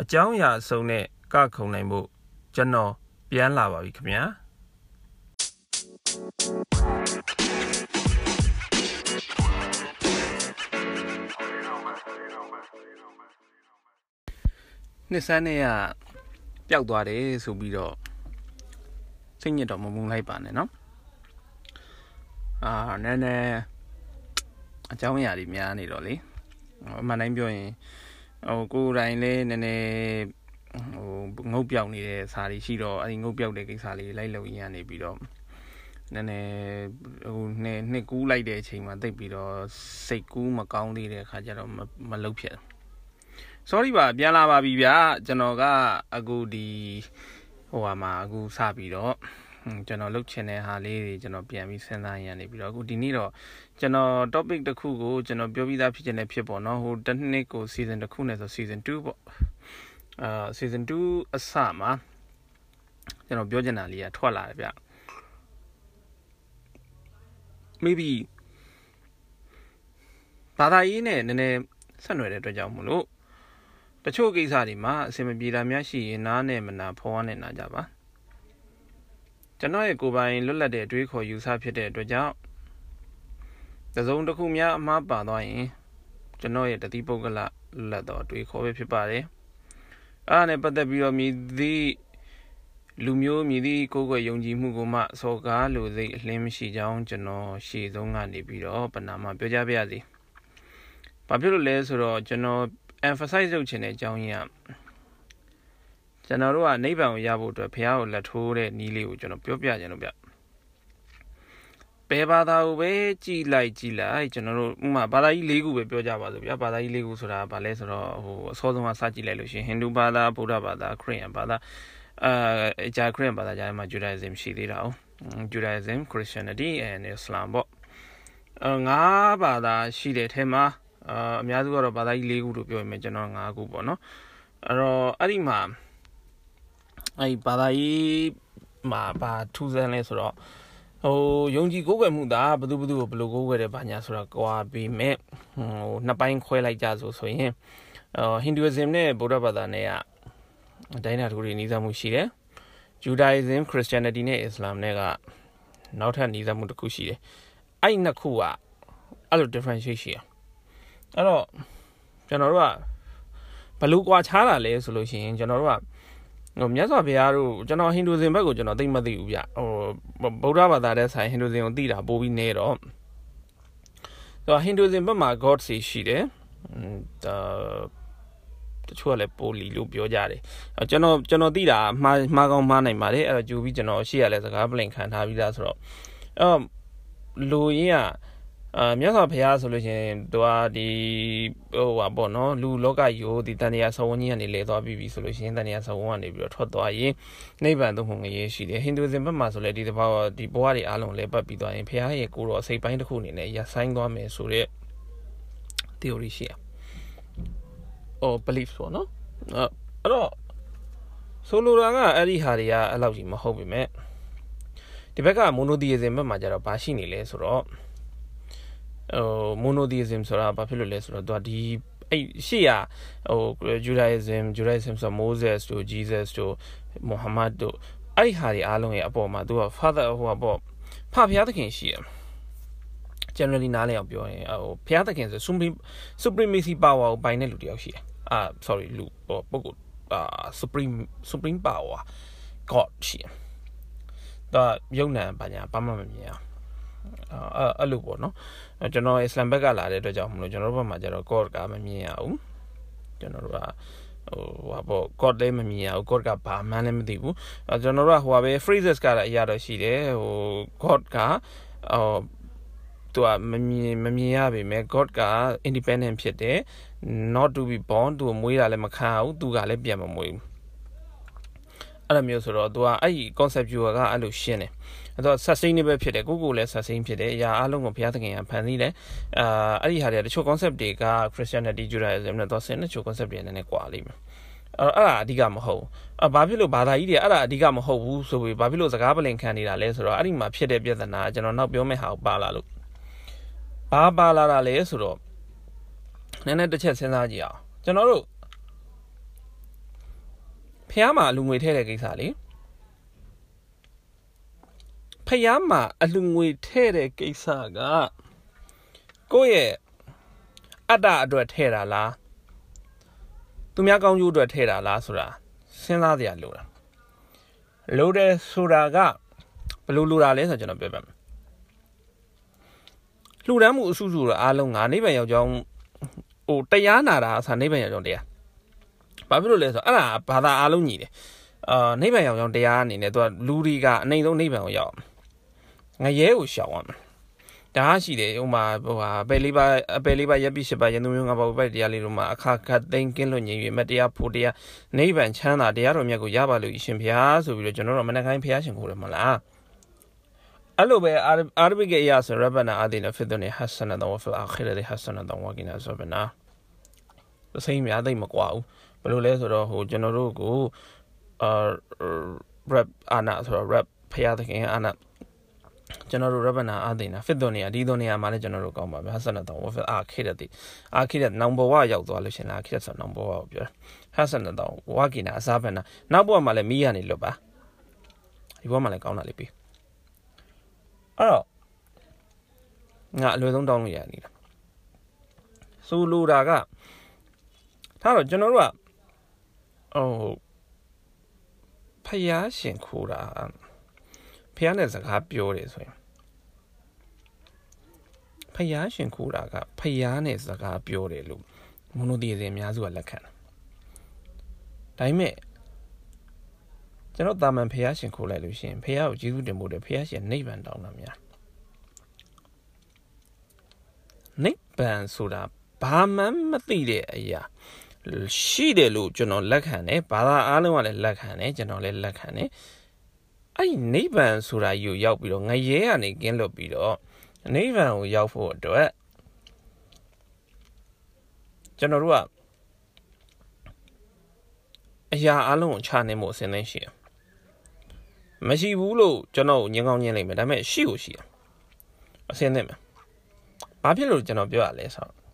အကြောင်းအရာအစုံနဲ့ကခုံနိုင်ဖို့ကျွန်တော်ပြန်လာပါပြီခင်ဗျာနှစ်ဆန်းနဲ့ကပျောက်သွားတယ်ဆိုပြီးတော့စိတ်ညစ်တော့မမုန်းလိုက်ပါနဲ့เนาะအာနည်းနည်းအကြောင်းအရာတွေများနေတော့လေအမှန်တိုင်းပြောရင် ဟိုကိုယ်တိုင်လေးနည်းနည်းဟိုငုတ်ပြောက်နေတဲ့စာတွေရှိတော့အဲဒီငုတ်ပြောက်တဲ့ကိစ္စလေးလိုက်လို့ရနေပြီးတော့နည်းနည်းဟိုနှစ်နှစ်ကူးလိုက်တဲ့အချိန်မှာတိတ်ပြီးတော့စိတ်ကူးမကောင်းသေးတဲ့အခါကျတော့မလုတ်ဖြစ် sorry ပါပြန်လာပါပြီဗျာကျွန်တော်ကအခုဒီဟိုဟာမှာအခုစပြီးတော့ ကျွန်တော်လုပ်ချင်တဲ့ဟာလေးတွေကျွန်တော်ပြန်ပြီးစဉ်းစားရနေပြီးတော့အခုဒီနေ့တော့ကျွန်တော် topic တစ်ခုကိုကျွန်တော်ပြောပြီးသားဖြစ်ခြင်းနဲ့ဖြစ်ပေါ့နော်ဟိုတစ်နှစ်ကို season တစ်ခုနဲ့ဆို season 2ပေါ့အာ season 2အစမှာကျွန်တော်ပြောချင်တာလေးကထွက်လာတယ်ဗျ maybe ဘာသာရေးနဲ့နည်းနည်းဆက်နွယ်တဲ့အတွက်ကြောင့်မလို့တချို့ကိစ္စတွေမှာအဆင်မပြေတာများရှိရင်နားနဲ့မနာဖော်ရနဲ့နာကြပါ ကျွန်တော်ရဲ့ကိုယ်ပိုင်လွတ်လပ်တဲ့အတွေးခေါ်ယူဆဖြစ်တဲ့အတွက်ကြောင့်တစုံတစ်ခုများအမှားပါသွားရင်ကျွန်တော်ရဲ့တတိပုဂ္ဂလလွတ်လပ်သောအတွေးခေါ်ပဲဖြစ်ပါတယ်အားနဲ့ပတ်သက်ပြီးတော့မြည်သည့်လူမျိုးမြည်သည့်ကိုယ်ကွယ်ယုံကြည်မှုကိုမှစော်ကားလိုစိတ်အလင်းမရှိကြောင်းကျွန်တော်ရှေ့ဆုံးကနေပြီးတော့ပဏာမပြောကြပါရစေ။ဘာဖြစ်လို့လဲဆိုတော့ကျွန်တော် emphasize လုပ်ချင်တဲ့အကြောင်းရင်းက ကျွန်တော်တို့ကနိဗ္ဗာန်ကိုရဖို့အတွက်ဘုရားကိုလက်ထိုးတဲ့နည်းလေးကိုကျွန်တော်ပြောပြချင်လို့ဗျဘယ်ဘာသာကိုပဲကြည်လိုက်ကြည်လိုက်ကျွန်တော်တို့ဥမာဘာသာကြီး၄ခုပဲပြောကြပါစို့ဗျာဘာသာကြီး၄ခုဆိုတာဘာလဲဆိုတော့ဟိုအစောဆုံးကစကြည့်လိုက်လို့ရှိရင်ဟိန္ဒူဘာသာဗုဒ္ဓဘာသာခရစ်ယာန်ဘာသာအာအကြခရစ်ယာန်ဘာသာကြားမှာ Judaism ရှိသေးတာ哦 Judaism Christianity and Islam ပေါ့အဲငါးဘာသာရှိတဲ့ထဲမှာအာအများစုကတော့ဘာသာကြီး၄ခုလို့ပြောရင်ကျွန်တော်၅ခုပေါ့နော်အဲ့တော့အဲ့ဒီမှာ အဲ့ဒီဘာသာကြီးမှာဘာထူးဆန်းလဲဆိုတော့ဟိုယုံကြည်ကိုးကွယ်မှုသာဘယ်သူဘယ်သူကိုဘယ်လိုကိုးကွယ်တယ်ဘာညာဆိုတော့ကွာပြီးမဲ့ဟိုနှစ်ပိုင်းခွဲလိုက်ကြဆိုဆိုရင်ဟိန္ဒူအဇမ်နဲ့ဗုဒ္ဓဘာသာနဲ့ကဒိုင်းနာတူတွေနီးစပ်မှုရှိတယ်ဂျူဒိုင်ဇမ်ခရစ်ယာန်တီနဲ့အစ္စလာမ်နဲ့ကနောက်ထပ်နီးစပ်မှုတစ်ခုရှိတယ်အဲ့ဒီနှစ်ခုကအဲ့လို differentiate ရှိရအဲ့တော့ကျွန်တော်တို့ကဘယ်လိုကွာခြားတာလဲဆိုလို့ရှိရင်ကျွန်တော်တို့က ဟိုမြတ်စွာဘုရားတို့ကျွန်တော်ဟိန္ဒူဇင်ဘက်ကိုကျွန်တော်သိမသိဘူးဗျဟိုဗုဒ္ဓဘာသာတဲ့ဆိုင်ဟိန္ဒူဇင်ကိုသိတာပိုပြီးနေတော့ဆိုဟိန္ဒူဇင်ဘက်မှာ god စီရှိတယ်ဒါတချို့ကလည်းပိုလီလို့ပြောကြတယ်ကျွန်တော်ကျွန်တော်သိတာမှားမှားကောင်းမှားနိုင်ပါတယ်အဲ့တော့ကြိုပြီးကျွန်တော်ရှေ့ရလဲစကားပလင်ခံထားပြီးသားဆိုတော့အဲ့လူရင်းက အာမြတ်စွာဘုရားဆိုလို့ရှိရင်သူကဒီဟိုပါပေါ့နော်လူလောကကြီးကိုဒီတန်တရားဆောင်းကြီးကနေလဲသွားပြီးပြီဆိုလို့ရှိရင်တန်တရားဆောင်းကနေပြီးတော့ထွက်သွားရင်နိဗ္ဗာန်သို့မဟုတ်ငရေရှိတယ်ဟိန္ဒူဇင်ဘက်မှာဆိုလဲဒီတဘောဒီဘဝတွေအားလုံးလဲပတ်ပြီးသွားရင်ဘုရားရဲ့ကိုယ်တော်စိတ်ပိုင်းတစ်ခုအနေနဲ့ရဆိုင်သွားမယ်ဆိုတဲ့ theory ရှိရ။အော် belief ပေါ့နော်။အဲ့တော့ဆိုလိုတာကအဲ့ဒီဟာတွေကအဲ့လောက်ကြီးမဟုတ်ပေမဲ့ဒီဘက်က monotheism ဘက်မှာကျတော့ဘာရှိနေလဲဆိုတော့ ဟို monotheism ဆိုတာဘာဖြစ်လို့လဲဆိုတော့သူကဒီအဲ့ရှေ့ရဟို Judaism Judaism ဆို Moses တို့ Jesus တို့ Muhammad တို့အဲ့ဒီဟာတွေအားလုံးရဲ့အပေါ်မှာသူက father ဟိုပါပေါ့ဖဖျားသခင်ရှိရ generally နားလည်အောင်ပြောရင်ဟိုဖျားသခင်ဆို supreme supremacy power ကိုပိုင်တဲ့လူတယောက်ရှိတယ်အာ sorry လူပုဂ္ဂိုလ်အာ supreme supreme power god ရှိတယ်ဒါယုံနံဘာညာဘာမှမမြင်အောင် အဲ့အဲ့လိုပေါ့နော်ကျွန်တော်အစ္စလမ်ဘက်ကလာတဲ့အတွက်ကြောင့်မလို့ကျွန်တော်တို့ဘက်မှာကျတော့ code ကမမြင်ရဘူးကျွန်တော်တို့ကဟိုဟာပေါ့ code လည်းမမြင်ရဘူး code ကဘာမှန်းလည်းမသိဘူးအဲကျွန်တော်တို့ကဟိုပါပဲ phrases ကလည်းအရာတော့ရှိတယ်ဟို code ကဟိုသူကမမြင်မမြင်ရပေမဲ့ god က independent ဖြစ်တယ် not to be born သူမွေးတာလည်းမခံရဘူးသူကလည်းပြန်မမွေးဘူးအဲ့လိုမျိုးဆိုတော့သူကအဲ့ဒီ concept viewer ကအဲ့လိုရှင်းတယ် အဲ့တော့ sustainable ဖြစ်တယ်ကိုကိုလည်း sustain ဖြစ်တယ်အရာအလုံးကိုဘုရားသခင်ကဖန်ဆီးတယ်အာအဲ့ဒီဟာတွေတချို့ concept တွေက Christianity Judaism နဲ့တော့ဆင်းတချို့ concept တွေနည်းနည်းကွာလိမ့်မယ်အဲ့အဲ့ဒါအဓိကမဟုတ်အဘာဖြစ်လို့ဘာသာကြီးတွေအဲ့ဒါအဓိကမဟုတ်ဘူးဆိုပြီးဘာဖြစ်လို့စကားပလင်ခံနေတာလဲဆိုတော့အဲ့ဒီမှာဖြစ်တဲ့ပြဿနာကျွန်တော်နောက်ပြောမယ့်ဟာကိုပါလာလို့ဘာပါလာတာလဲဆိုတော့နည်းနည်းတစ်ချက်စဉ်းစားကြည့်အောင်ကျွန်တော်တို့ဖះမှာအလူငွေထည့်တဲ့ကိစ္စလေ ဖះမှာအလူငွေထည့်တဲ့ကိစ္စကကိုယ့်ရဲ့အတ္တအတွက်ထည့်တာလားသူများကောင်းကျိုးအတွက်ထည့်တာလားဆိုတာစဉ်းစားစရာလိုတာလိုတယ်ဆိုတာကဘယ်လိုလိုတာလဲဆိုတော့ကျွန်တော်ပြောပြမယ်လှူဒန်းမှုအစုစုတော့အားလုံးငါနိဗ္ဗာန်ရောက်ကြောင်းဟိုတရားနာတာအစားနိဗ္ဗာန်ရောက်ကြောင်းတရားဘာဖြစ်လို့လဲဆိုတော့အဲ့ဒါဘာသာအားလုံးညီတယ်အာနိဗ္ဗာန်ရောက်ကြောင်းတရားအနေနဲ့သူကလူတွေကအနိုင်ဆုံးနိဗ္ဗာန်ကိုရောက် ငရဲကိုရှောင်ရမယ်ဒါရှိတယ်ဥမာဟိုဟာအပယ်လေးပါအပယ်လေးပါရပ်ပြီးရှစ်ပါရန်သူမျိုးငါပါဘက်တရားလေးတို့မှာအခါခတ်သိမ်းကင်းလွတ်ငြိမ်ပြီးမတရားဖို့တရားနိဗ္ဗာန်ချမ်းသာတရားတော်မြတ်ကိုရပါလို့အရှင်ဘုရားဆိုပြီးတော့ကျွန်တော်တို့မနက်ခိုင်းဘုရားရှင်ကိုရမလားအဲ့လိုပဲအာရဗိကအရာဆိုရဘနာအာဒီနဖစ်ဒနီဟဆနဒဝဖလအခရဒဟဆနဒဝကိနာဆိုဘနာစိတ်များသိမကွာဘူးဘယ်လိုလဲဆိုတော့ဟိုကျွန်တော်တို့ကိုအာ rap အာနာဆိုတော့ rap ဖရာသခင်အာနာ ကျွန်တော်တို့ရဘနာအာသိနာဖစ်ဒနီယာဒီဒနီယာမှာလည်းကျွန်တော်တို့ကောင်းပါပြီဟဆနဒဝဖလအခရဒတိအခရဒနောင်ဘဝရောက်သွားလို့ရှင်လားအခရဒဆိုနောင်ဘဝကိုပြောဟဆနဒဝကိနာအစားဘနာနောက်ဘဝမှာလည်းမိရနေလွတ်ပါဒီဘဝမှာလည်းကောင်းတာလေးပြီးအဲ့တော့ငါအလွယ်ဆုံးတောင်းလို့ရနေတာဆိုလိုတာကထားတော့ကျွန်တော်တို့ကဟိုဖျားရှင်ခိုးတာ ဖျားနဲ့စကားပြောတယ်ဆိုရင်ဖျားရှင်ခိုးတာကဖျားနဲ့စကားပြောတယ်လို့မနိုဒီဇင်အများစုကလက်ခံတာဒါပေမဲ့ကျွန်တော်တာမန်ဖះရှင်ခိုးလိုက်လို့ရှိရင်ဖះကိုကျေးဇူးတင်ဖို့တဲ့ဖះရှင်နိဗ္ဗာန်တောင်းတာများနိဗ္ဗာန်ဆိုတာဘာမှမသိတဲ့အရာရှိတယ်လို့ကျွန်တော်လက်ခံတယ်ဘာသာအားလုံးကလည်းလက်ခံတယ်ကျွန်တော်လည်းလက်ခံတယ် အဲ့ဒီနိဗ္ဗာန်ဆိုတာယူရောက်ပြီးတော့ငရဲကနေကင်းလွတ်ပြီးတော့နိဗ္ဗာန်ကိုရောက်ဖို့အတွက်ကျွန်တော်တို့ကအရာအလုံးကိုခြာနေမှုအစဉ်သင်းရှိတယ်မရှိဘူးလို့ကျွန်တော်ညင်ကောင်းညင်လိမ့်မယ်ဒါပေမဲ့ရှိကိုရှိတယ်အစင်းသင့်မယ်ဘာဖြစ်လို့ကျွန်တော်ပြောရလဲဆိုတော့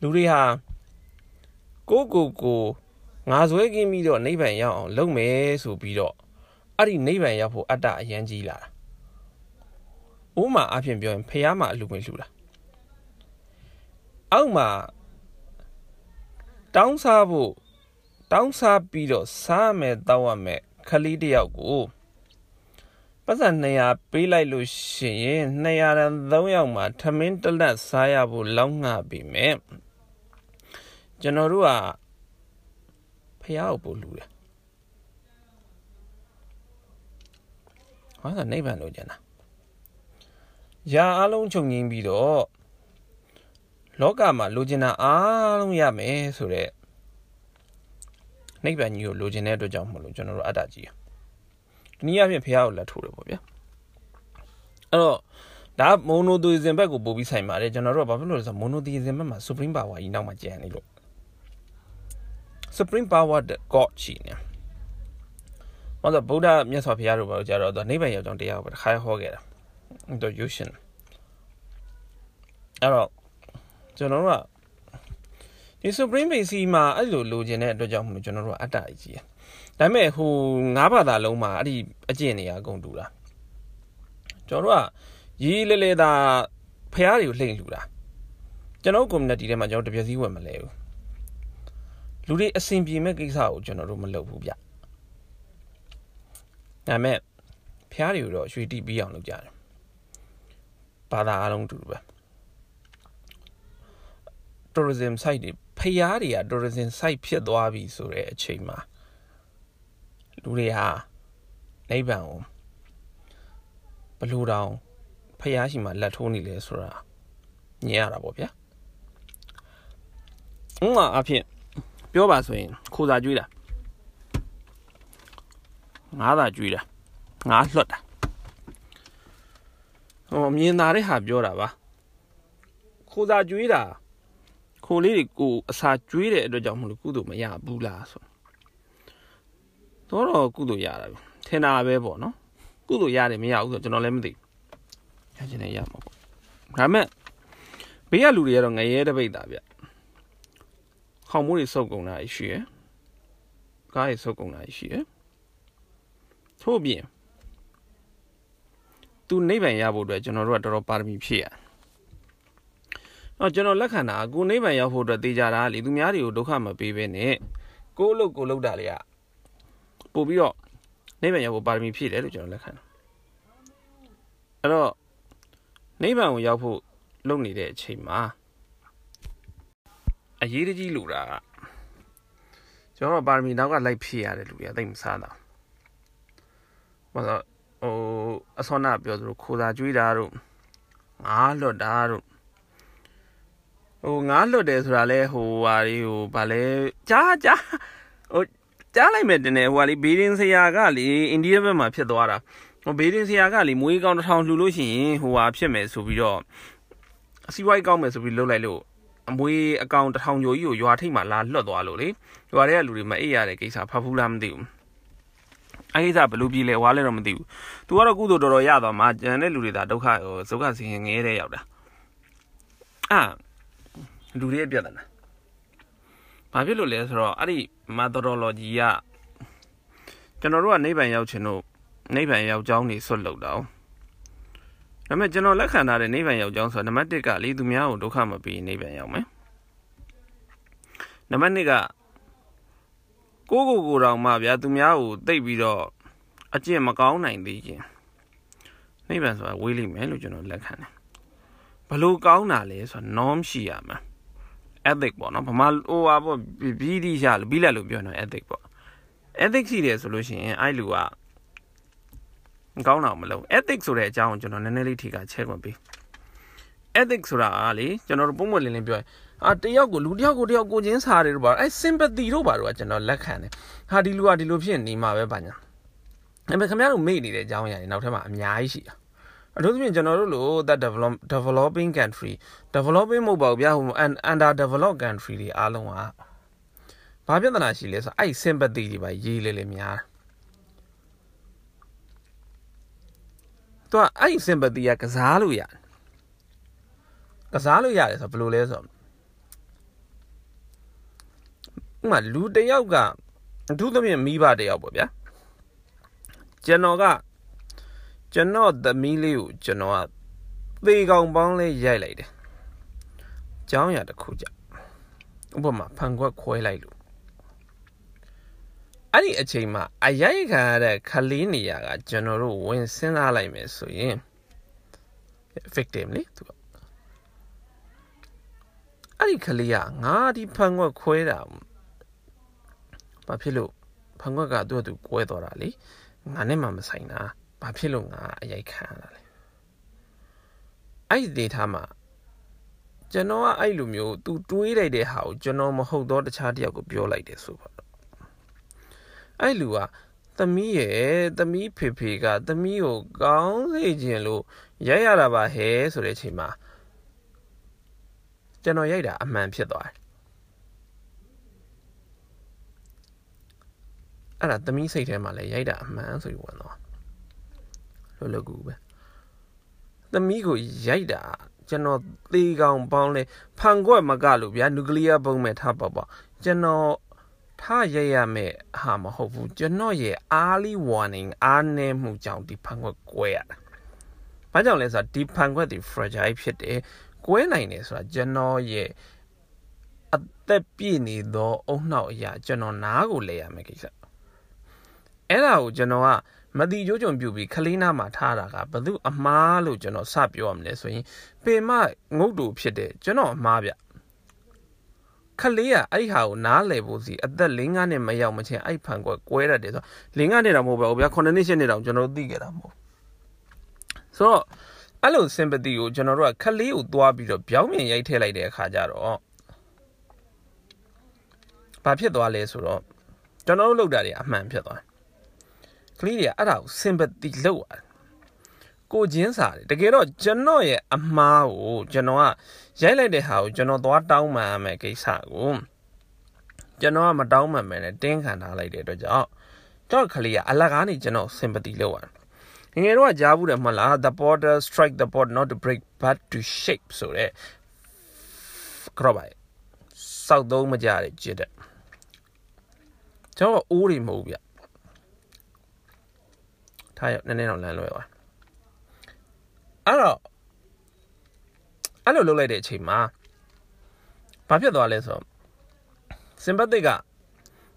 လူတွေဟာကိုကိုကို ငါဇွဲကင်းပြီးတော့နိဗ္ဗာန်ရောက်အောင်လုပ်မယ်ဆိုပြီးတော့အဲ့ဒီနိဗ္ဗာန်ရောက်ဖို့အတ္တအရန်ကြီးလာတာဥမာအဖြစ်ပြောရင်ဖះမှာအလူငွေလှူတာအောက်မှာတောင်းစားဖို့တောင်းစားပြီးတော့စားမယ်တောက်ရမယ်ခလီးတယောက်ကိုပတ်စံ200ပေးလိုက်လို့ရှိရင်200တန်3ယောက်မှာထမင်းတလက်စားရဖို့လောက်ငှပြီမဲ့ကျွန်တော်တို့က ဖះကိုပို့လူတယ်ဟာဒါနိဗ္ဗာန်လို့ကျန်တာရာအလုံးချုပ်ငင်းပြီးတော့လောကမှာလိုချင်တာအားလုံးရမယ်ဆိုတော့နိဗ္ဗာန်ကြီးကိုလိုချင်တဲ့အတွက်ကြောင့်မလို့ကျွန်တော်တို့အတ္တကြီးဒီနည်းအားဖြင့်ဖះကိုလက်ထိုးတယ်ပေါ့ဗျာအဲ့တော့ဒါမိုနိုသီဇင်ဘက်ကိုပို့ပြီးဆိုင်ပါတယ်ကျွန်တော်တို့ကဘာဖြစ်လို့လဲဆိုတော့မိုနိုသီဇင်ဘက်မှာ supreme power ကြီးနောက်မှကျန်နေလို့ supreme power god ရှိနေဟောတော့ဗုဒ္ဓမြတ်စွာဘုရားတို့ဘာလို့ကြတော့နိဗ္ဗာန်ရောက်ကြောင်းတရားကိုတစ်ခါဟောခဲ့တာတော့ Yushin အဲ့တော့ကျွန်တော်တို့ကဒီ supreme base မှာအဲ့လိုလိုချင်တဲ့အတွက်ကြောင့်မလို့ကျွန်တော်တို့ကအတ္တကြီးဒါပေမဲ့ဟိုငါးဘာသာလုံးမှာအဲ့ဒီအကျင့်တွေအကုန်တူတာကျွန်တော်တို့ကရီးလဲလဲသာဖះတွေကိုလှိမ့်လူတာကျွန်တော် community ထဲမှာကျွန်တော်တပြည့်စည်းဝင်မလဲဘူး လူတွေအဆင်ပြေမဲ့ကိစ္စကိုကျွန်တော်တို့မလုပ်ဘူးဗျဒါပေမဲ့ဖះတွေကိုတော့ရွှေတိပြီးအောင်လုပ်ကြတယ်ဘာသာအားလုံးတူတူပဲ tourism site တွေဖျားတွေက tourism site ဖြစ်သွားပြီဆိုတဲ့အချိန်မှာလူတွေဟာနိဗ္ဗာန်ကိုဘလို့တောင်ဖျားရှိမှလက်ထိုးနေလဲဆိုတာညင်ရတာပေါ့ဗျာဥမာအဖြစ် ပြောပါဆိုရင်ခိုးစာကျွေးတာငါးသာကျွေးတာငါးလွှတ်တာဟိုမြင်သာတဲ့ဟာပြောတာပါခိုးစာကျွေးတာခိုလေးတွေကိုအစာကျွေးတဲ့အတွက်ကြောင့်မလို့ကုသိုလ်မရဘူးလားဆိုတော့တော့ကုသိုလ်ရတာပဲထင်တာပဲပေါ့နော်ကုသိုလ်ရတယ်မရဘူးဆိုတော့ကျွန်တော်လည်းမသိရချင်တယ်ရမှာပေါ့ဒါမဲ့ဘေးကလူတွေကတော့ငရဲတပိတ်တာဗျ ခေါင်းမိုးတွေစုပ်ကုန်တာရှိရယ်ကားရေဆုပ်ကုန်တာရှိတယ်ထို့ပြင်သူနိဗ္ဗာန်ရဖို့အတွက်ကျွန်တော်တို့ကတော်တော်ပါရမီဖြည့်ရအော်ကျွန်တော်လက်ခံတာကိုနိဗ္ဗာန်ရောက်ဖို့အတွက်တေးကြတာလေသူများတွေကိုဒုက္ခမပေးဘဲနဲ့ကိုလို့ကိုလောက်တာလေကပို့ပြီးတော့နိဗ္ဗာန်ရောက်ဖို့ပါရမီဖြည့်တယ်လို့ကျွန်တော်လက်ခံတာအဲ့တော့နိဗ္ဗာန်ကိုရောက်ဖို့လုပ်နေတဲ့အချိန်မှာ အရေးတကြီးလူတာကကျွန်တော်ပါရမီနောက်ကလိုက်ဖြည့်ရတယ်လူတွေကသိမစားတာဘာလို့ဟိုအစောနာပြောသလိုခိုးစာကျွေးတာတို့ငါးလွတ်တာတို့ဟိုငါးလွတ်တယ်ဆိုတာလဲဟိုဟာလေးဟိုဗာလဲကြားကြားဟိုကြားလိုက်မယ်တင်တယ်ဟိုဟာလေးဘေးဒင်းဆရာကလေအိန္ဒိယဘက်မှာဖြစ်သွားတာဟိုဘေးဒင်းဆရာကလေမွေးကောင်းတစ်ထောင်လှူလို့ရှိရင်ဟိုဟာဖြစ်မယ်ဆိုပြီးတော့အစီဝိုက်ကောင်းမယ်ဆိုပြီးလှုပ်လိုက်လို့ အမွေအကောင်တစ်ထောင်ကျော်ကြီးကိုရွာထိပ်မှာလာလွတ်သွားလို့လေရွာထဲကလူတွေမအိပ်ရတဲ့ကိစ္စဖတ်ဖူးလားမသိဘူးအဲ့ဒီစားဘလူပြည်လဲဝါလဲတော့မသိဘူး။ तू ကတော့ကုသိုလ်တော်တော်ရသွားမှာကျန်တဲ့လူတွေဒါဒုက္ခဟိုဒုက္ခဆင်းရဲငဲတဲ့ရောက်တာ။အာလူတွေရဲ့ပြဿနာ။ဘာဖြစ်လို့လဲဆိုတော့အဲ့ဒီ methodology ကကျွန်တော်တို့ကနိဗ္ဗာန်ရောက်ခြင်းတို့နိဗ္ဗာန်ရောက်ကြောင်းနေဆွတ်လောက်တော့ ဒါပေမဲ့ကျွန်တော်လက်ခံထားတဲ့နိဗ္ဗာန်ရောက်ကြောင်းဆိုတော့နံပါတ်1ကလေသူများကိုဒုက္ခမပေးနိဗ္ဗာန်ရောက်မယ်။နံပါတ်2ကကိုကိုကိုတောင်မှဗျာသူများကိုတိတ်ပြီးတော့အကျင့်မကောင်းနိုင်သေးခြင်းနိဗ္ဗာန်ဆိုတာဝေးလိမ့်မယ်လို့ကျွန်တော်လက်ခံတယ်ဘလို့ကောင်းတာလဲဆိုတော့ norm ရှိရမှာ ethic ပေါ့နော်ဗမာဟိုဟာပေါ့ပြီးဒီရှာလို့ပြီးလက်လို့ပြောနေ ethic ပေါ့ ethic ရှိတယ်ဆိုလို့ရှိရင်အဲ့လူက ကောင်းတာမလုပ် ethic ဆိုတဲ့အကြောင်းကိုကျွန်တော်နည်းနည်းလေးထိကချဲခွင့်ပေး ethic ဆိုတာကလေကျွန်တော်တို့ပုံမှန်လင်းလင်းပြောရင်အာတယောက်ကိုလူတယောက်ကိုတယောက်ကိုချင်းစားတယ်လို့ပါအဲ sympathy တို့ပါတော့ကျွန်တော်လက်ခံတယ်ဟာဒီလူကဒီလိုဖြစ်နေမှာပဲပါညာဒါပေမဲ့ခင်ဗျားတို့မေ့နေတဲ့အကြောင်းအရာတွေနောက်ထပ်မှာအများကြီးရှိတာအထူးသဖြင့်ကျွန်တော်တို့လို that develop developing country developing မဟုတ်ပါဘူးဗျာဟို under developed country တွေအားလုံးကဘာပြဿနာရှိလဲဆိုအဲ့ sympathy တွေပါရေးလေလေများတော့ အဲ့ sympathy ကကစားလို့ရတယ်ကစားလို့ရတယ်ဆိုဘယ်လိုလဲဆိုတော့ဥမာလူတယောက်ကအထူးသဖြင့်မိဘတယောက်ပေါ့ဗျာကျွန်တော်ကကျွန်တော်သမီးလေးကိုကျွန်တော်ကသေကောင်ပေါင်းလေးရိုက်လိုက်တယ်။ကျောင်းရတစ်ခုကြဥပမာဖန်ခွက်ခွဲလိုက်လို့ အဲ့ဒီအချိန်မှာအရိုက်ခံရတဲ့ခလေးနေရကကျွန်တော်တို့ဝင်စဉ်းစားလိုက်မယ်ဆိုရင် victim လေသူကအဲ့ဒီခလေးကငါဒီဖန်ခွက်ခွဲတာဘာဖြစ်လို့ဖန်ခွက်ကသူ့အတူကွဲသွားတာလေငါနဲ့မှမဆိုင်တာဘာဖြစ်လို့ငါအရိုက်ခံရတာလဲအဲ့ဒီဒေတာမှာကျွန်တော်ကအဲ့လိုမျိုးသူတွေးလိုက်တဲ့ဟာကိုကျွန်တော်မဟုတ်တော့တခြားတယောက်ကိုပြောလိုက်တယ်ဆိုပါတော့ အဲ့လူကသမီးရဲ့သမီးဖေဖေကသမီးကိုကောင်းစေခြင်းလို့ရိုက်ရတာပါဟဲဆိုတဲ့အချိန်မှာကျွန်တော်ရိုက်တာအမှန်ဖြစ်သွားတယ်အဲ့ဒါသမီးစိတ်ထဲမှာလည်းရိုက်တာအမှန်ဆိုပြီးဝင်သွားလောလောကူပဲသမီးကိုရိုက်တာကျွန်တော်သေကောင်ပေါင်းလဲဖန်ခွက်မကလို့ဗျာနျူကလ িয়ার ဘုံမဲ့ထားပါပါကျွန်တော် ထားရရမယ်ဟာမဟုတ်ဘူးကျွန်တော်ရဲ့ early warning အားနည်းမှုကြောင့်ဒီဖန်ခွက်ကွဲရတာဘာကြောင့်လဲဆိုတော့ဒီဖန်ခွက်ဒီ fragile ဖြစ်တယ်ကွဲနိုင်တယ်ဆိုတာကျွန်တော်ရဲ့အသက်ပြည့်နေသောအုံနှောက်အရာကျွန်တော်နားကိုလဲရမယ်ကိစ္စအဲ့ဒါကိုကျွန်တော်ကမတိကျိုးကြုံပြုပြီးခလေးနာမှာထားတာကဘသူအမားလို့ကျွန်တော်စပြောရမလဲဆိုရင်ပင်မငုတ်တူဖြစ်တဲ့ကျွန်တော်အမားဗျ ခလေးကအဲ့ဟာကိုနားလည်ဖို့စီအသက်၄၅နှစ်မရောက်မချင်းအဲ့ဖန်ကွက်ကွဲရတယ်ဆို၄၅နှစ်တော့မဟုတ်ပါဘူးဗျာ9နှစ်10နှစ်တောင်ကျွန်တော်သိခဲ့တာမဟုတ်ဆိုတော့အဲ့လို sympathy ကိုကျွန်တော်တို့ကခလေးကိုသွားပြီးတော့ပြောင်းပြန်ရိုက်ထည့်လိုက်တဲ့အခါကျတော့ဘာဖြစ်သွားလဲဆိုတော့ကျွန်တော်တို့လုပ်တာတွေအမှန်ဖြစ်သွားကလေးတွေကအဲ့ဒါကို sympathy လုပ်ရတယ်ကိုချင်းစားတယ်တကယ်တော့ကျွန်တော်ရဲ့အမားကိုကျွန်တော်က ရိုက်လိုက်တဲ့ဟာကိုကျွန်တော်သွားတောင်းပန်ရမယ်ကိစ္စကိုကျွန်တော်ကမတောင်းပန်မယ်နဲ့တင်းခံထားလိုက်တဲ့အတွက်ကြောင့်ကျွန်တော်ကလေးကအလကားနေကျွန်တော် sympathy လုပ်ရတယ်ငယ်တော့ကြားဘူးတယ်မလား the border strike the board not to break but to shape ဆိုတဲ့ကြောက်ပါစောက်သုံးမကြတဲ့ကြည့်တဲ့ကျွန်တော်အိုးတွေမဟုတ်ဘူးဗျထားရနည်းနည်းတော့လမ်းလွဲသွားအဲ့တော့ အဲ့လိုလုပ်လိုက်တဲ့အချိန်မှာဘာဖြစ်သွားလဲဆိုတော့ sympathetic က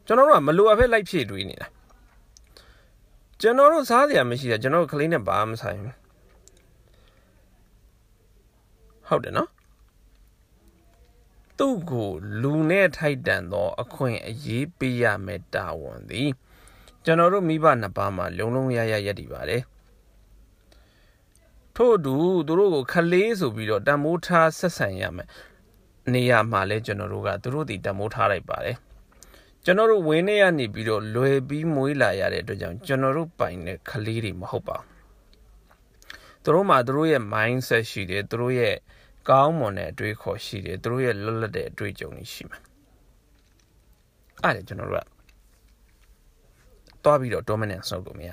ကျွန်တော်တို့ကမလိုအပ်ဖက်လိုက်ဖြည့်တွေးနေတာကျွန်တော်တို့စားစရာမရှိတာကျွန်တော်တို့ကလေးနဲ့ဘာမှမဆိုင်ဘူးဟုတ်တယ်နော်သူ့ကိုလူနဲ့ထိုက်တန်သော အခွင့်အရေးပေးရမယ်တာဝန်သည် ကျွန်တော်တို့မိဘနှစ်ပါးမှာလုံလုံရရရည်တည်ပါတယ် ထို့အတူသူတို့ကိုခလေးဆိုပြီးတော့တန်မိုးထားဆက်ဆံရမယ်နေရာမှာလဲကျွန်တော်တို့ကသူတို့တည်တန်မိုးထားလိုက်ပါတယ်ကျွန်တော်တို့ဝင်းထဲကနေပြီးတော့လွယ်ပြီးမွေးလာရတဲ့အတွက်ကြောင့်ကျွန်တော်တို့ပိုင်တဲ့ခလေးတွေမဟုတ်ပါဘူးသူတို့မှာသူတို့ရဲ့ mindset ရှိတယ်သူတို့ရဲ့ကောင်းမွန်တဲ့အတွေးခေါ်ရှိတယ်သူတို့ရဲ့လွတ်လပ်တဲ့အတွေးကြုံတွေရှိမှာအဲ့ဒါကျွန်တော်တို့ကတွားပြီးတော့ dominance လုပ်လို့မရ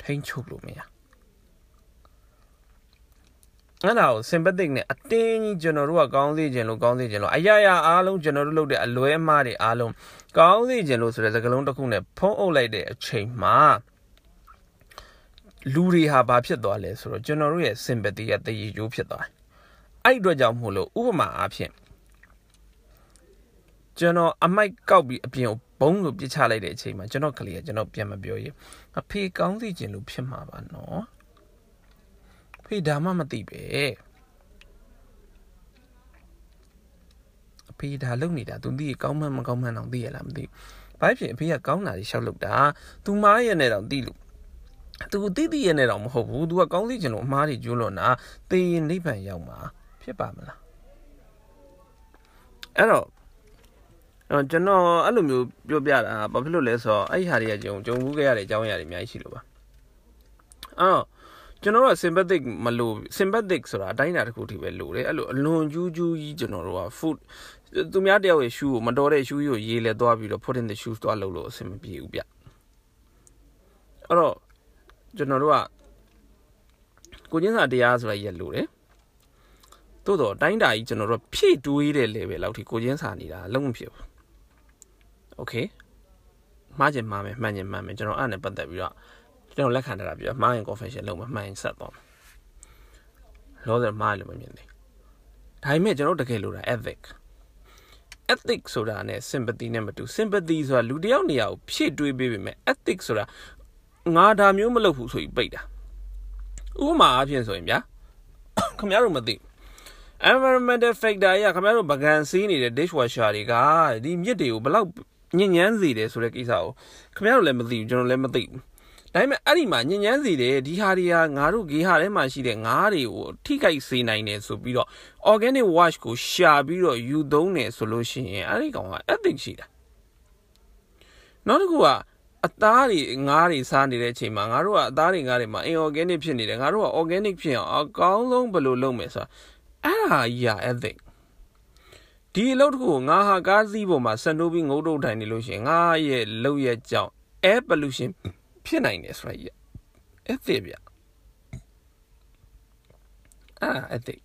ထိန်းချုပ်လို့မရ အဲ့ဒါကို sympathetic နဲ့အတင်းကြီးကျွန်တော်တို့ကကောင်းစေခြင်းလို့ကောင်းစေခြင်းလို့အရာရာအားလုံးကျွန်တော်တို့လုပ်တဲ့အလွဲအမှားတွေအားလုံးကောင်းစေခြင်းလို့ဆိုတဲ့စကားလုံးတစ်ခုနဲ့ဖုံးအုပ်လိုက်တဲ့အချိန်မှာလူတွေဟာဘာဖြစ်သွားလဲဆိုတော့ကျွန်တော်တို့ရဲ့ sympathy ကတည်ရည်ကျိုးဖြစ်သွားတယ်အဲ့အတွက်ကြောင့်မို့လို့ဥပမာအားဖြင့်ကျွန်တော်အမိုက်ကောက်ပြီးအပြင်ကိုဘုံကိုပြစ်ချလိုက်တဲ့အချိန်မှာကျွန်တော်ကလေးကကျွန်တော်ပြန်မပြောရင်အဖေကောင်းစီခြင်းလို့ဖြစ်မှာပါနော် ဖေဒါမှမသိပဲအဖေဒါလုံနေတာသူသိကောင်းမှန်းမကောင်းမှန်းတော့သိရလားမသိဘာဖြစ်အဖေကကောင်းတာတွေရှောက်လုပ်တာသူမားရနေတော့သိလို့သူတိတိရနေတော့မဟုတ်ဘူးသူကကောင်းစီခြင်းလို့အမားတွေကျိုးလွန်တာသေရင်နိဗ္ဗာန်ရောက်မှာဖြစ်ပါမလားအဲ့တော့တော့ကျွန်တော်အဲ့လိုမျိုးပြောပြတာဘာဖြစ်လို့လဲဆိုတော့အဲ့ဒီဟာတွေကကြုံကြုံဘူးခဲ့ရတဲ့အကြောင်းအရာတွေအများကြီးရှိလို့ပါအဲ့တော့ ကျွန်တော်တို့က sympathetic မလို့ sympathetic ဆိုတာအတိုင်းအတာတစ်ခုထိပဲလို့တယ်အဲ့လိုအလွန်ကျူးကျူးကြီးကျွန်တော်တို့က food သူများတယောက်ရဲ့ shoe ကိုမတော်တဲ့ shoe ကိုရေးလဲသွားပြီးတော့ put in the shoes သွားလုပ်လို့အဆင်မပြေဘူးဗျအဲ့တော့ကျွန်တော်တို့ကကိုချင်းစာတရားဆိုတာရက်လို့တယ်သို့တော့အတိုင်းတာကြီးကျွန်တော်တို့ဖြည့်တွေးတဲ့ level လောက်ထိကိုချင်းစာနေတာလုံးမဖြစ်ဘူး okay မှားချင်မှားမယ်မှန်ချင်မှန်မယ်ကျွန်တော်အဲ့နဲ့ပတ်သက်ပြီးတော့ ကျွန်တော်လက်ခံထားတာပြီးတော့မှားရင် confession လုပ်မှာမှန်ရင်ဆက်သွားမှာလောဆယ်မှားလို့မမြင်သေးဒါပေမဲ့ကျွန်တော်တကယ်လို့တာ ethic ethic ဆိုတာနဲ့ sympathy နဲ့မတူ sympathy ဆိုတာလူတယောက်နေရာကိုဖြည့်တွေးပေးပေမဲ့ ethic ဆိုတာငါဒါမျိုးမလုပ်ဘူးဆိုပြီးပိတ်တာဥပမာအဖြစ်ဆိုရင်ဗျာခင်ဗျားတို့မသိ environmental factor ရခင်ဗျားတို့ပကံစီးနေတဲ့ dishwasher တွေကဒီမြစ်တွေကိုဘလောက်ညဉ့်ညမ်းစေတယ်ဆိုတဲ့ကိစ္စကိုခင်ဗျားတို့လည်းမသိဘူးကျွန်တော်လည်းမသိဘူး ဒါပေမဲ့အဲ့ဒီမှာညဉ့်ညမ်းစေတယ်ဒီဟာတွေကငါတို့ဂေဟာထဲမှာရှိတဲ့ငါးတွေကိုထိခိုက်စေနိုင်တယ်ဆိုပြီးတော့ organic wash ကိုရှာပြီးတော့ယူသုံးတယ်ဆိုလို့ရှိရင်အဲ့ဒီကောင်က ethic ရှိတာနောက်တစ်ခုကအသားတွေငါးတွေစားနေတဲ့အချိန်မှာငါတို့ကအသားတွေငါးတွေမှာ inorganic ဖြစ်နေတယ်ငါတို့က organic ဖြစ်အောင်အကောင်းဆုံးဘယ်လိုလုပ်မယ်ဆိုတာအဲ့ဒါကြီးอ่ะ ethic ဒီအလုပ်တစ်ခုကိုငါဟာကားစီးပေါ်မှာဆန်တိုးပြီးငုတ်တုတ်ထိုင်နေလို့ရှိရင်ငါရဲ့လုပ်ရဲ့ကြောင့် air pollution ဖြစ်နိုင်တယ်ဆိုတာကြီး ethic ဗျအာ ethic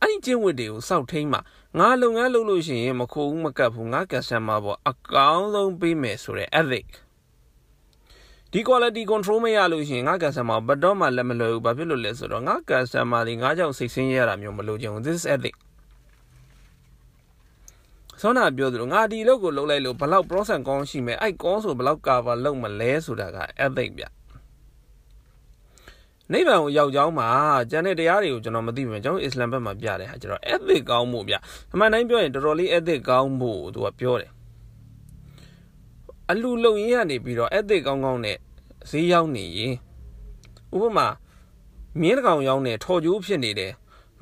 အဲ့ဒီကျင့်ဝတ်တွေကိုစောက်ထိန်မှာငါလုပ်ငန်းလုပ်လို့ရှိရင်မခိုးဘူးမကတ်ဘူးငါ customer ပေါ်အကောင်းဆုံးပေးမယ်ဆိုတဲ့ ethic ဒီ quality control မရလို့ရှိရင်ငါ customer ဘတ်တော့မှလက်မလွယ်ဘူးဘာဖြစ်လို့လဲဆိုတော့ငါ customer တွေငါကြောင့်စိတ်ဆင်းရဲရတာမျိုးမလို့ချင်ဘူး this is ethic ဆောနာပြောသလိုငါဒီလောက်ကိုလုံးလိုက်လို့ဘလောက် process ကောင်းရှိမယ်အဲ့ကောင်းဆိုဘလောက် cover လုပ်မလဲဆိုတာက ethic ဗျနိဗ္ဗာန်ကိုရောက်ကြောင်းမှာကျန်တဲ့တရားတွေကိုကျွန်တော်မသိဘူးကျွန်တော်အစ္စလာမ်ဘက်မှာပြတယ်ဟာကျွန်တော် ethic ကောင်းမှုဗျအမှန်တိုင်းပြောရင်တော်တော်လေး ethic ကောင်းမှုသူကပြောတယ်အလူလုံရင်းကနေပြီးတော့ ethic ကောင်းကောင်းနဲ့ဈေးရောက်နေရင်ဥပမာမြင်းတကောင်ရောက်နေထော်ကျိုးဖြစ်နေတယ်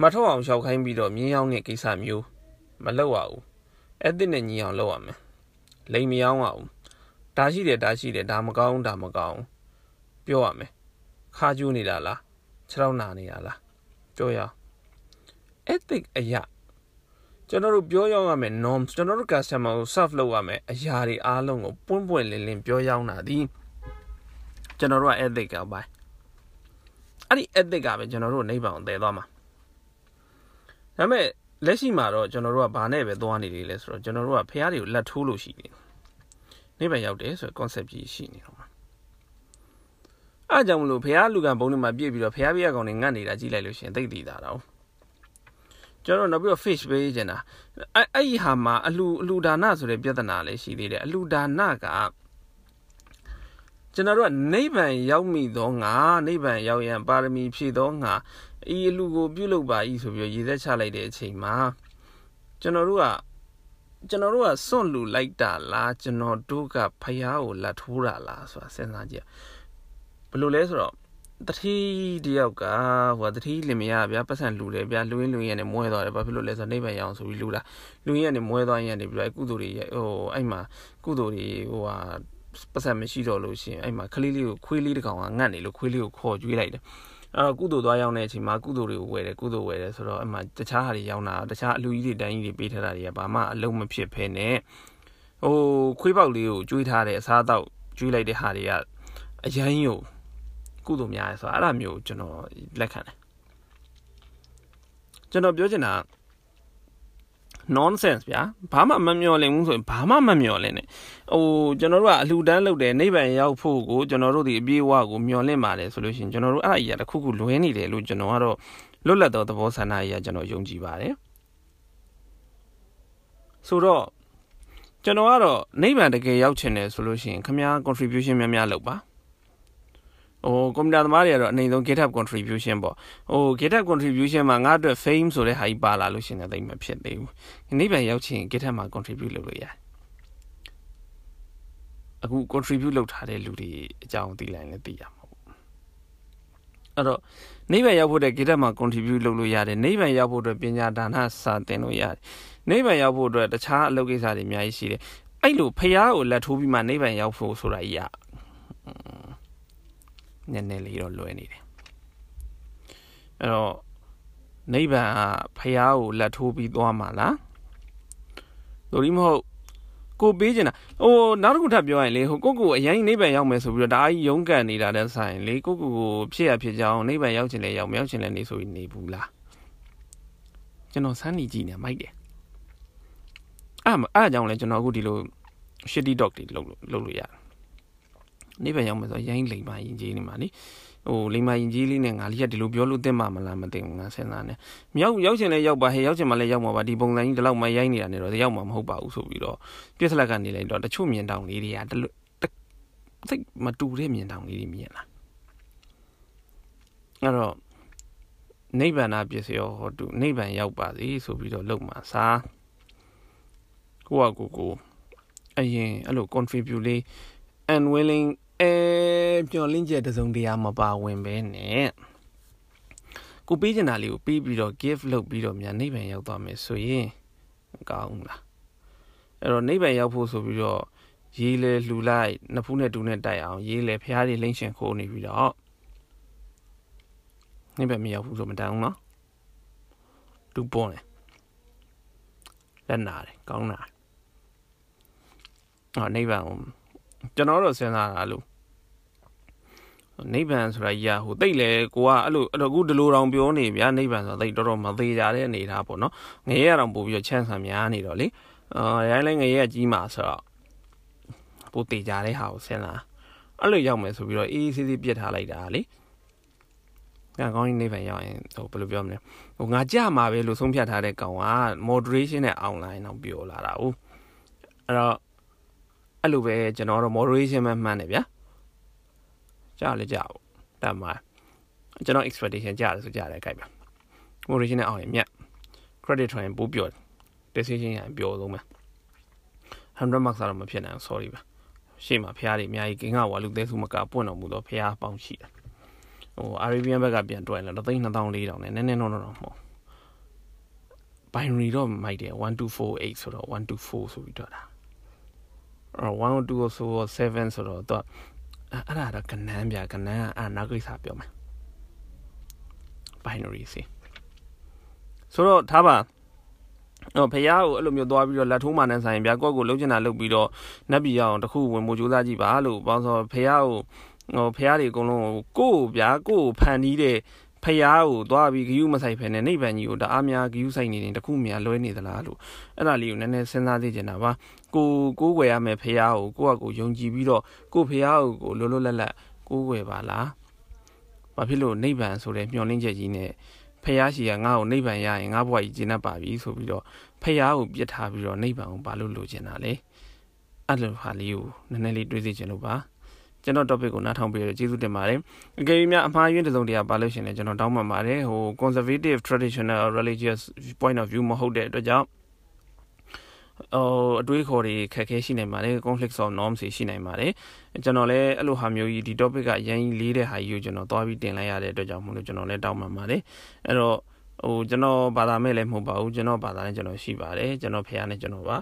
မထောက်အောင်ရှောက်ခိုင်းပြီးတော့မြင်းရောက်တဲ့ကိစ္စမျိုးမလုပ်ရဘူး အဲ့ဒီနဲ့ညီအောင်လုပ်ရမယ်လိမ်မယောင်းအောင်ဒါရှိတယ်ဒါရှိတယ်ဒါမကောင်းဒါမကောင်းပြောရမယ်ခါကျူးနေတာလားခြေထောက်နာနေတာလားပြောရအောင် ethic အရာကျွန်တော်တို့ပြောရောက်ရမယ် norms ကျွန်တော်တို့ customer ကို serve လုပ်ရမယ်အရာတွေအားလုံးကိုပွင့်ပွင့်လင်းလင်းပြောရောက်တာဒီကျွန်တော်တို့က ethic ကပါအဲ့ဒီ ethic ကပဲကျွန်တော်တို့နိဗ္ဗာန်ကိုတည်သွားမှာဒါပေမဲ့ လက်ရှိမှာတော့ကျွန်တော်တို့ကဘာနဲ့ပဲသွားနေလေလဲဆိုတော့ကျွန်တော်တို့ကဖះတွေကိုလက်ထိုးလို့ရှိနေနိဗ္ဗာန်ရောက်တယ်ဆိုတော့ concept ကြီးရှိနေတော့မှာအားကြောင့်မလို့ဖះလူကံဘုံတွေမှာပြည့်ပြီးတော့ဖះပြရကောင်တွေငတ်နေတာကြည့်လိုက်လို့ရှိရင်သိတည်တာတော့ကျွန်တော်နောက်ပြီးတော့ fish ပေးကျင်တာအဲ့အဲ့ဒီဟာမှာအလူအလူဒါနဆိုတဲ့ပြဿနာလည်းရှိသေးတယ်အလူဒါနက ကျွန်တော်တို့ကနိဗ္ဗာန်ရောက်မိသောငါနိဗ္ဗာန်ရောက်ရန်ပါရမီဖြည့်သောငါဤအလူကိုပြုလုပ်ပါ၏ဆိုပြီးရေသက်ချလိုက်တဲ့အချိန်မှာကျွန်တော်တို့ကကျွန်တော်တို့ကစွန့်လူလိုက်တာလားကျွန်တော်တို့ကဖျားကိုလက်ထိုးတာလားဆိုတာစဉ်းစားကြည့်ဘယ်လိုလဲဆိုတော့တတိတယောက်ကဟိုတတိလင်မယားဗျာပတ်စံလူတယ်ဗျာလူရင်းလူရင်းနဲ့မွဲသွားတယ်ဘာဖြစ်လို့လဲဆိုတော့နေပန်ရအောင်ဆိုပြီးလူတာလူရင်းနဲ့မွဲသွားရင်နေပြီးတော့ကုသိုလ်တွေဟိုအဲ့မှာကုသိုလ်တွေဟိုဟာ ပတ်စံမရှိတော့လို့ရှိရင်အဲ့မှာခလေးလေးကိုခွေးလေးတစ်ကောင်ကငတ်နေလို့ခွေးလေးကိုခေါ်ကျွေးလိုက်တယ်အဲ့တော့ကုသိုလ်သွားရောက်တဲ့အချိန်မှာကုသိုလ်တွေကိုဝယ်တယ်ကုသိုလ်ဝယ်တယ်ဆိုတော့အဲ့မှာတခြားဟာတွေရောက်တာတခြားအလူကြီးတွေတိုင်းကြီးတွေပေးထားတာတွေကဘာမှအလုံးမဖြစ်ဖဲနဲ့ဟိုခွေးပေါက်လေးကိုကျွေးထားတဲ့အစားအသောက်ကျွေးလိုက်တဲ့ဟာတွေကအရန်ယုံကုသိုလ်များရဲဆိုတော့အဲ့ဒါမျိုးကျွန်တော်လက်ခံတယ်ကျွန်တော်ပြောချင်တာ nonsense ဗျာဘာမှမမျော်လင့်ဘူးဆိုရင်ဘာမှမမျော်လင့်နဲ့ဟိုကျွန်တော်တို့ကအလှူဒန်းလုပ်တယ်နိဗ္ဗာန်ရောက်ဖို့ကိုကျွန်တော်တို့ဒီအပြေးအဝကိုမျော်လင့်ပါတယ်ဆိုလို့ရှိရင်ကျွန်တော်တို့အဲ့ဒါကြီးကတခုခုလွဲနေတယ်လို့ကျွန်တော်ကတော့လွတ်လပ်သောသဘောဆန္ဒကြီးကကျွန်တော်ယုံကြည်ပါတယ်ဆိုတော့ကျွန်တော်ကတော့နိဗ္ဗာန်တကယ်ရောက်ချင်တယ်ဆိုလို့ရှိရင်ခမား contribution များများလုပ်ပါ ဟိုကွန်ပျူတာသမားတွေကတော့အနေဆုံး GitHub contribution ပေါ့ဟို GitHub contribution မှာငါအတွက် fame ဆိုတဲ့ဟာကြီးပါလာလို့ရှင်လည်းသိမဖြစ်သေးဘူးနိဗ္ဗာန်ရောက်ချင် GitHub မှာ contribute လုပ်လို့ရတယ်အခု contribute လုပ်ထားတဲ့လူတွေအကြောင်းသိလိုက်လည်းသိရမှာပေါ့အဲ့တော့နိဗ္ဗာန်ရောက်ဖို့တဲ့ GitHub မှာ contribute လုပ်လို့ရတယ်နိဗ္ဗာန်ရောက်ဖို့အတွက်ပညာဒါနစာသင်လို့ရတယ်နိဗ္ဗာန်ရောက်ဖို့အတွက်တခြားအလုပ်ကိစ္စတွေအများကြီးရှိတယ်အဲ့လိုဖះကိုလက်ထိုးပြီးမှနိဗ္ဗာန်ရောက်ဖို့ဆိုတာကြီးอ่ะ နည်းနည်းလေးတော့လွယ်နေတယ်အဲ့တော့နိဗ္ဗာန်ကဖះကိုလက်ထိုးပြီးသွားမှာလားတို့ဒီမဟုတ်ကိုပေးချင်တာဟိုနောက်တစ်ခုထပ်ပြောရင်လေဟိုကိုကိုအရင်နိဗ္ဗာန်ရောက်မယ်ဆိုပြီးတော့ဒါအကြီးရုန်းကန်နေတာတဲ့ဆိုင်လေကိုကိုကိုဖြစ်ရဖြစ်ကြောင်းနိဗ္ဗာန်ရောက်ချင်လဲရောက်မရောက်ချင်လဲနေဆိုပြီးနေဘူးလားကျွန်တော်စမ်းနေကြည့်နေမိုက်တယ်အဲ့အဲ့ကြောင့်လဲကျွန်တော်အခုဒီလို shitty dog တွေလုပ်လို့လုပ်လို့ရတယ် နိဗ္ဗာန်ရောက်မယ်ဆိုရိုင်းလိမ်ပါရင်ကြီးနေမှာနိဟိုလိမ်မာရင်ကြီးလေးနဲ့ငါလေးကဒီလိုပြောလို့တင်မှာမလားမသိဘူးငါစဉ်းစားနေမြောက်ရောက်ချင်လဲရောက်ပါဟဲ့ရောက်ချင်မှလည်းရောက်မှာပါဒီပုံစံကြီးဒီလောက်မှရိုင်းနေတာနေတော့ရောက်မှာမဟုတ်ပါဘူးဆိုပြီးတော့ပြစ်စလက်ကနေလိုက်တော့တချို့မြင်တောင်လေးတွေကတလို့သိမတူတဲ့မြင်တောင်လေးတွေမြင်လာအဲ့တော့နိဗ္ဗာန်ပြည့်စရောဟောတုနိဗ္ဗာန်ရောက်ပါစေဆိုပြီးတော့လုံမှာစားကိုကကိုကိုအရင်အဲ့လို contribute လေး unwilling အဲမျောလင်းချက်တစုံတရာမပါဝင်ပဲနဲ့ကိုပေးချင်တာလေးကိုပေးပြီးတော့ give လုပ်ပြီးတော့မြန်နိဗ္ဗာန်ရောက်သွားမယ်ဆိုရင်ကောင်းလားအဲ့တော့နိဗ္ဗာန်ရောက်ဖို့ဆိုပြီးတော့ရေးလဲလှူလိုက်နှစ်ဖူးနဲ့တူနဲ့တိုက်အောင်ရေးလဲဖះတွေလိမ့်ရှင်ခိုးနေပြီးတော့နိဗ္ဗာန်မရောက်ဘူးဆိုမတန်ဘူးနော်တူပေါ်တယ်လက်နာတယ်ကောင်းတာအော်နိဗ္ဗာန် ကိုကျွန်တော်တော့စဉ်းစားတာလို့နိဗ္ဗာန်ဆိုတာကြီးကဟိုတိတ်လေကိုကအဲ့လိုအဲ့တော့အခုဒီလိုတောင်ပြောနေဗျာနိဗ္ဗာန်ဆိုတာတိတ်တော်တော်မသေးကြတဲ့အနေထားပေါ့နော်ငရဲတောင်ပို့ပြီးတော့ချမ်းဆံများနေတော့လေအာရိုင်းလဲငရဲကကြီးမှာဆိုတော့ပို့သေးကြတဲ့ဟာကိုစဉ်းစားအဲ့လိုရောက်မယ်ဆိုပြီးတော့အေးအေးဆေးဆေးပြစ်ထားလိုက်တာလေကံကောင်းကြီးနိဗ္ဗာန်ရောက်ရင်ဟိုဘယ်လိုပြောမလဲဟိုငါကြမှာပဲလို့ဆုံးဖြတ်ထားတဲ့ကောင်က moderation နဲ့ online တော့ပြောလာတာဟုတ်အဲ့တော့ အဲ့လိုပဲကျွန်တော်တော့ moderation မှမှန်းတယ်ဗျာကြားလေကြားပေါ့တတ်မှာကျွန်တော် expectation ကြားတယ်ဆိုကြားတယ်ကြိုက်ပါ moderation နဲ့အောင်ရင်မြတ် credit ထွင်ပိုးပြော decision ရပြောဆုံးပဲ100 marks တော့မဖြစ်နိုင်ဘူး sorry ပါရှေ့မှာဖះတွေအများကြီးကင်းကဝါလူသေးစုမကပွင့်တော်မူတော့ဖះပေါင်းရှိတယ်ဟို Arabian ဘက်ကပြန်တွဲလာတော့32400နဲ့နည်းနည်းတော့တော့မဟုတ် binary တော့မိုက်တယ်1248ဆိုတော့124ဆိုပြီးတော့တာ 1 2ဆို7ဆိုတော့တော့အဲ့ဒါတော့ကနန်းပြကနန်းအာနောက်ကိစ္စပြောမယ် binary စီဆိုတော့ထားပါတော့ဖះကိုအဲ့လိုမျိုးသွားပြီးတော့လက်ထိုးမှနဲ့ဆိုင်ဗျာကိုယ့်ကိုလှုပ်ချင်တာလှုပ်ပြီးတော့နတ်ပြည်အောင်တခုဝင်မှုစူးစမ်းကြည့်ပါလို့ပေါင်းဆိုဖះကိုဟိုဖះတွေအကုန်လုံးကိုကိုဗျာကိုဖန်တီးတဲ့ ဖျားကိုသွားပြီးဂယုမဆိုင်ဖ ೇನೆ နိဗ္ဗာန်ကြီးကိုတအားများဂယုဆိုင်နေတယ်တခုများလွဲနေသလားလို့အဲ့ဒါလေးကိုနည်းနည်းစဉ်းစားသိချင်တာပါကိုကိုးကွယ်ရမယ်ဖျားကိုကိုယ့်အကိုယုံကြည်ပြီးတော့ကိုဖျားကိုလွတ်လွတ်လပ်လပ်ကိုးကွယ်ပါလားဘာဖြစ်လို့နိဗ္ဗာန်ဆိုတဲ့မျှော်လင့်ချက်ကြီးနဲ့ဖះရှိကငါ့ကိုနိဗ္ဗာန်ရရင်ငါ့ဘဝကြီးကျင့်တတ်ပါပြီဆိုပြီးတော့ဖះကိုပြစ်ထားပြီးတော့နိဗ္ဗာန်ကိုဘာလို့လိုချင်တာလဲအဲ့လိုဟာလေးကိုနည်းနည်းလေးတွေးသိချင်လို့ပါ ကျွန်တော် topic ကိုနားထောင်ပေးရကျေးဇူးတင်ပါတယ်အကယ်၍များအမှားယွင်းတစုံတရာပါလို့ရှင်လည်းကျွန်တော်တောင်းပန်ပါတယ်ဟို conservative traditional religious point of view မဟုတ်တဲ့အတွက်ကြောင့်ဟိုအတွေးခေါ်တွေခက်ခဲရှိနိုင်ပါတယ် conflict of norms တွေရှိနိုင်ပါတယ်ကျွန်တော်လည်းအဲ့လိုဟာမျိုးကြီးဒီ topic ကရန်ကြီးလေးတဲ့ဟာကြီးကိုကျွန်တော်သွားပြီးတင်လိုက်ရတဲ့အတွက်ကြောင့်မလို့ကျွန်တော်လည်းတောင်းပန်ပါတယ်အဲ့တော့ ဟိုကျွန်တော်ဘာသာမဲ့လည်းမဟုတ်ပါဘူးကျွန်တော်ဘာသာနဲ့ကျွန်တော်ရှိပါတယ်ကျွန်တော်ဖះနဲ့ကျွန်တော်ပါ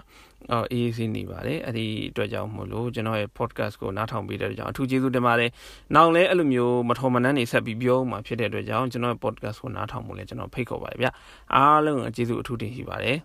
အော်အေးအေးနေပါတယ်အဲ့ဒီအတွက်ကြောင့်မို့လို့ကျွန်တော်ရဲ့ podcast ကိုနားထောင်ပေးတဲ့အတွက်ကြောင့်အထူးကျေးဇူးတင်ပါတယ်နောက်လည်းအဲ့လိုမျိုးမထော်မနှမ်းနေဆက်ပြီးပြောမှဖြစ်တဲ့အတွက်ကြောင့်ကျွန်တော်ရဲ့ podcast ကိုနားထောင်ဖို့လည်းကျွန်တော်ဖိတ်ခေါ်ပါတယ်ဗျအားလုံးကျေးဇူးအထူးတင်ရှိပါတယ်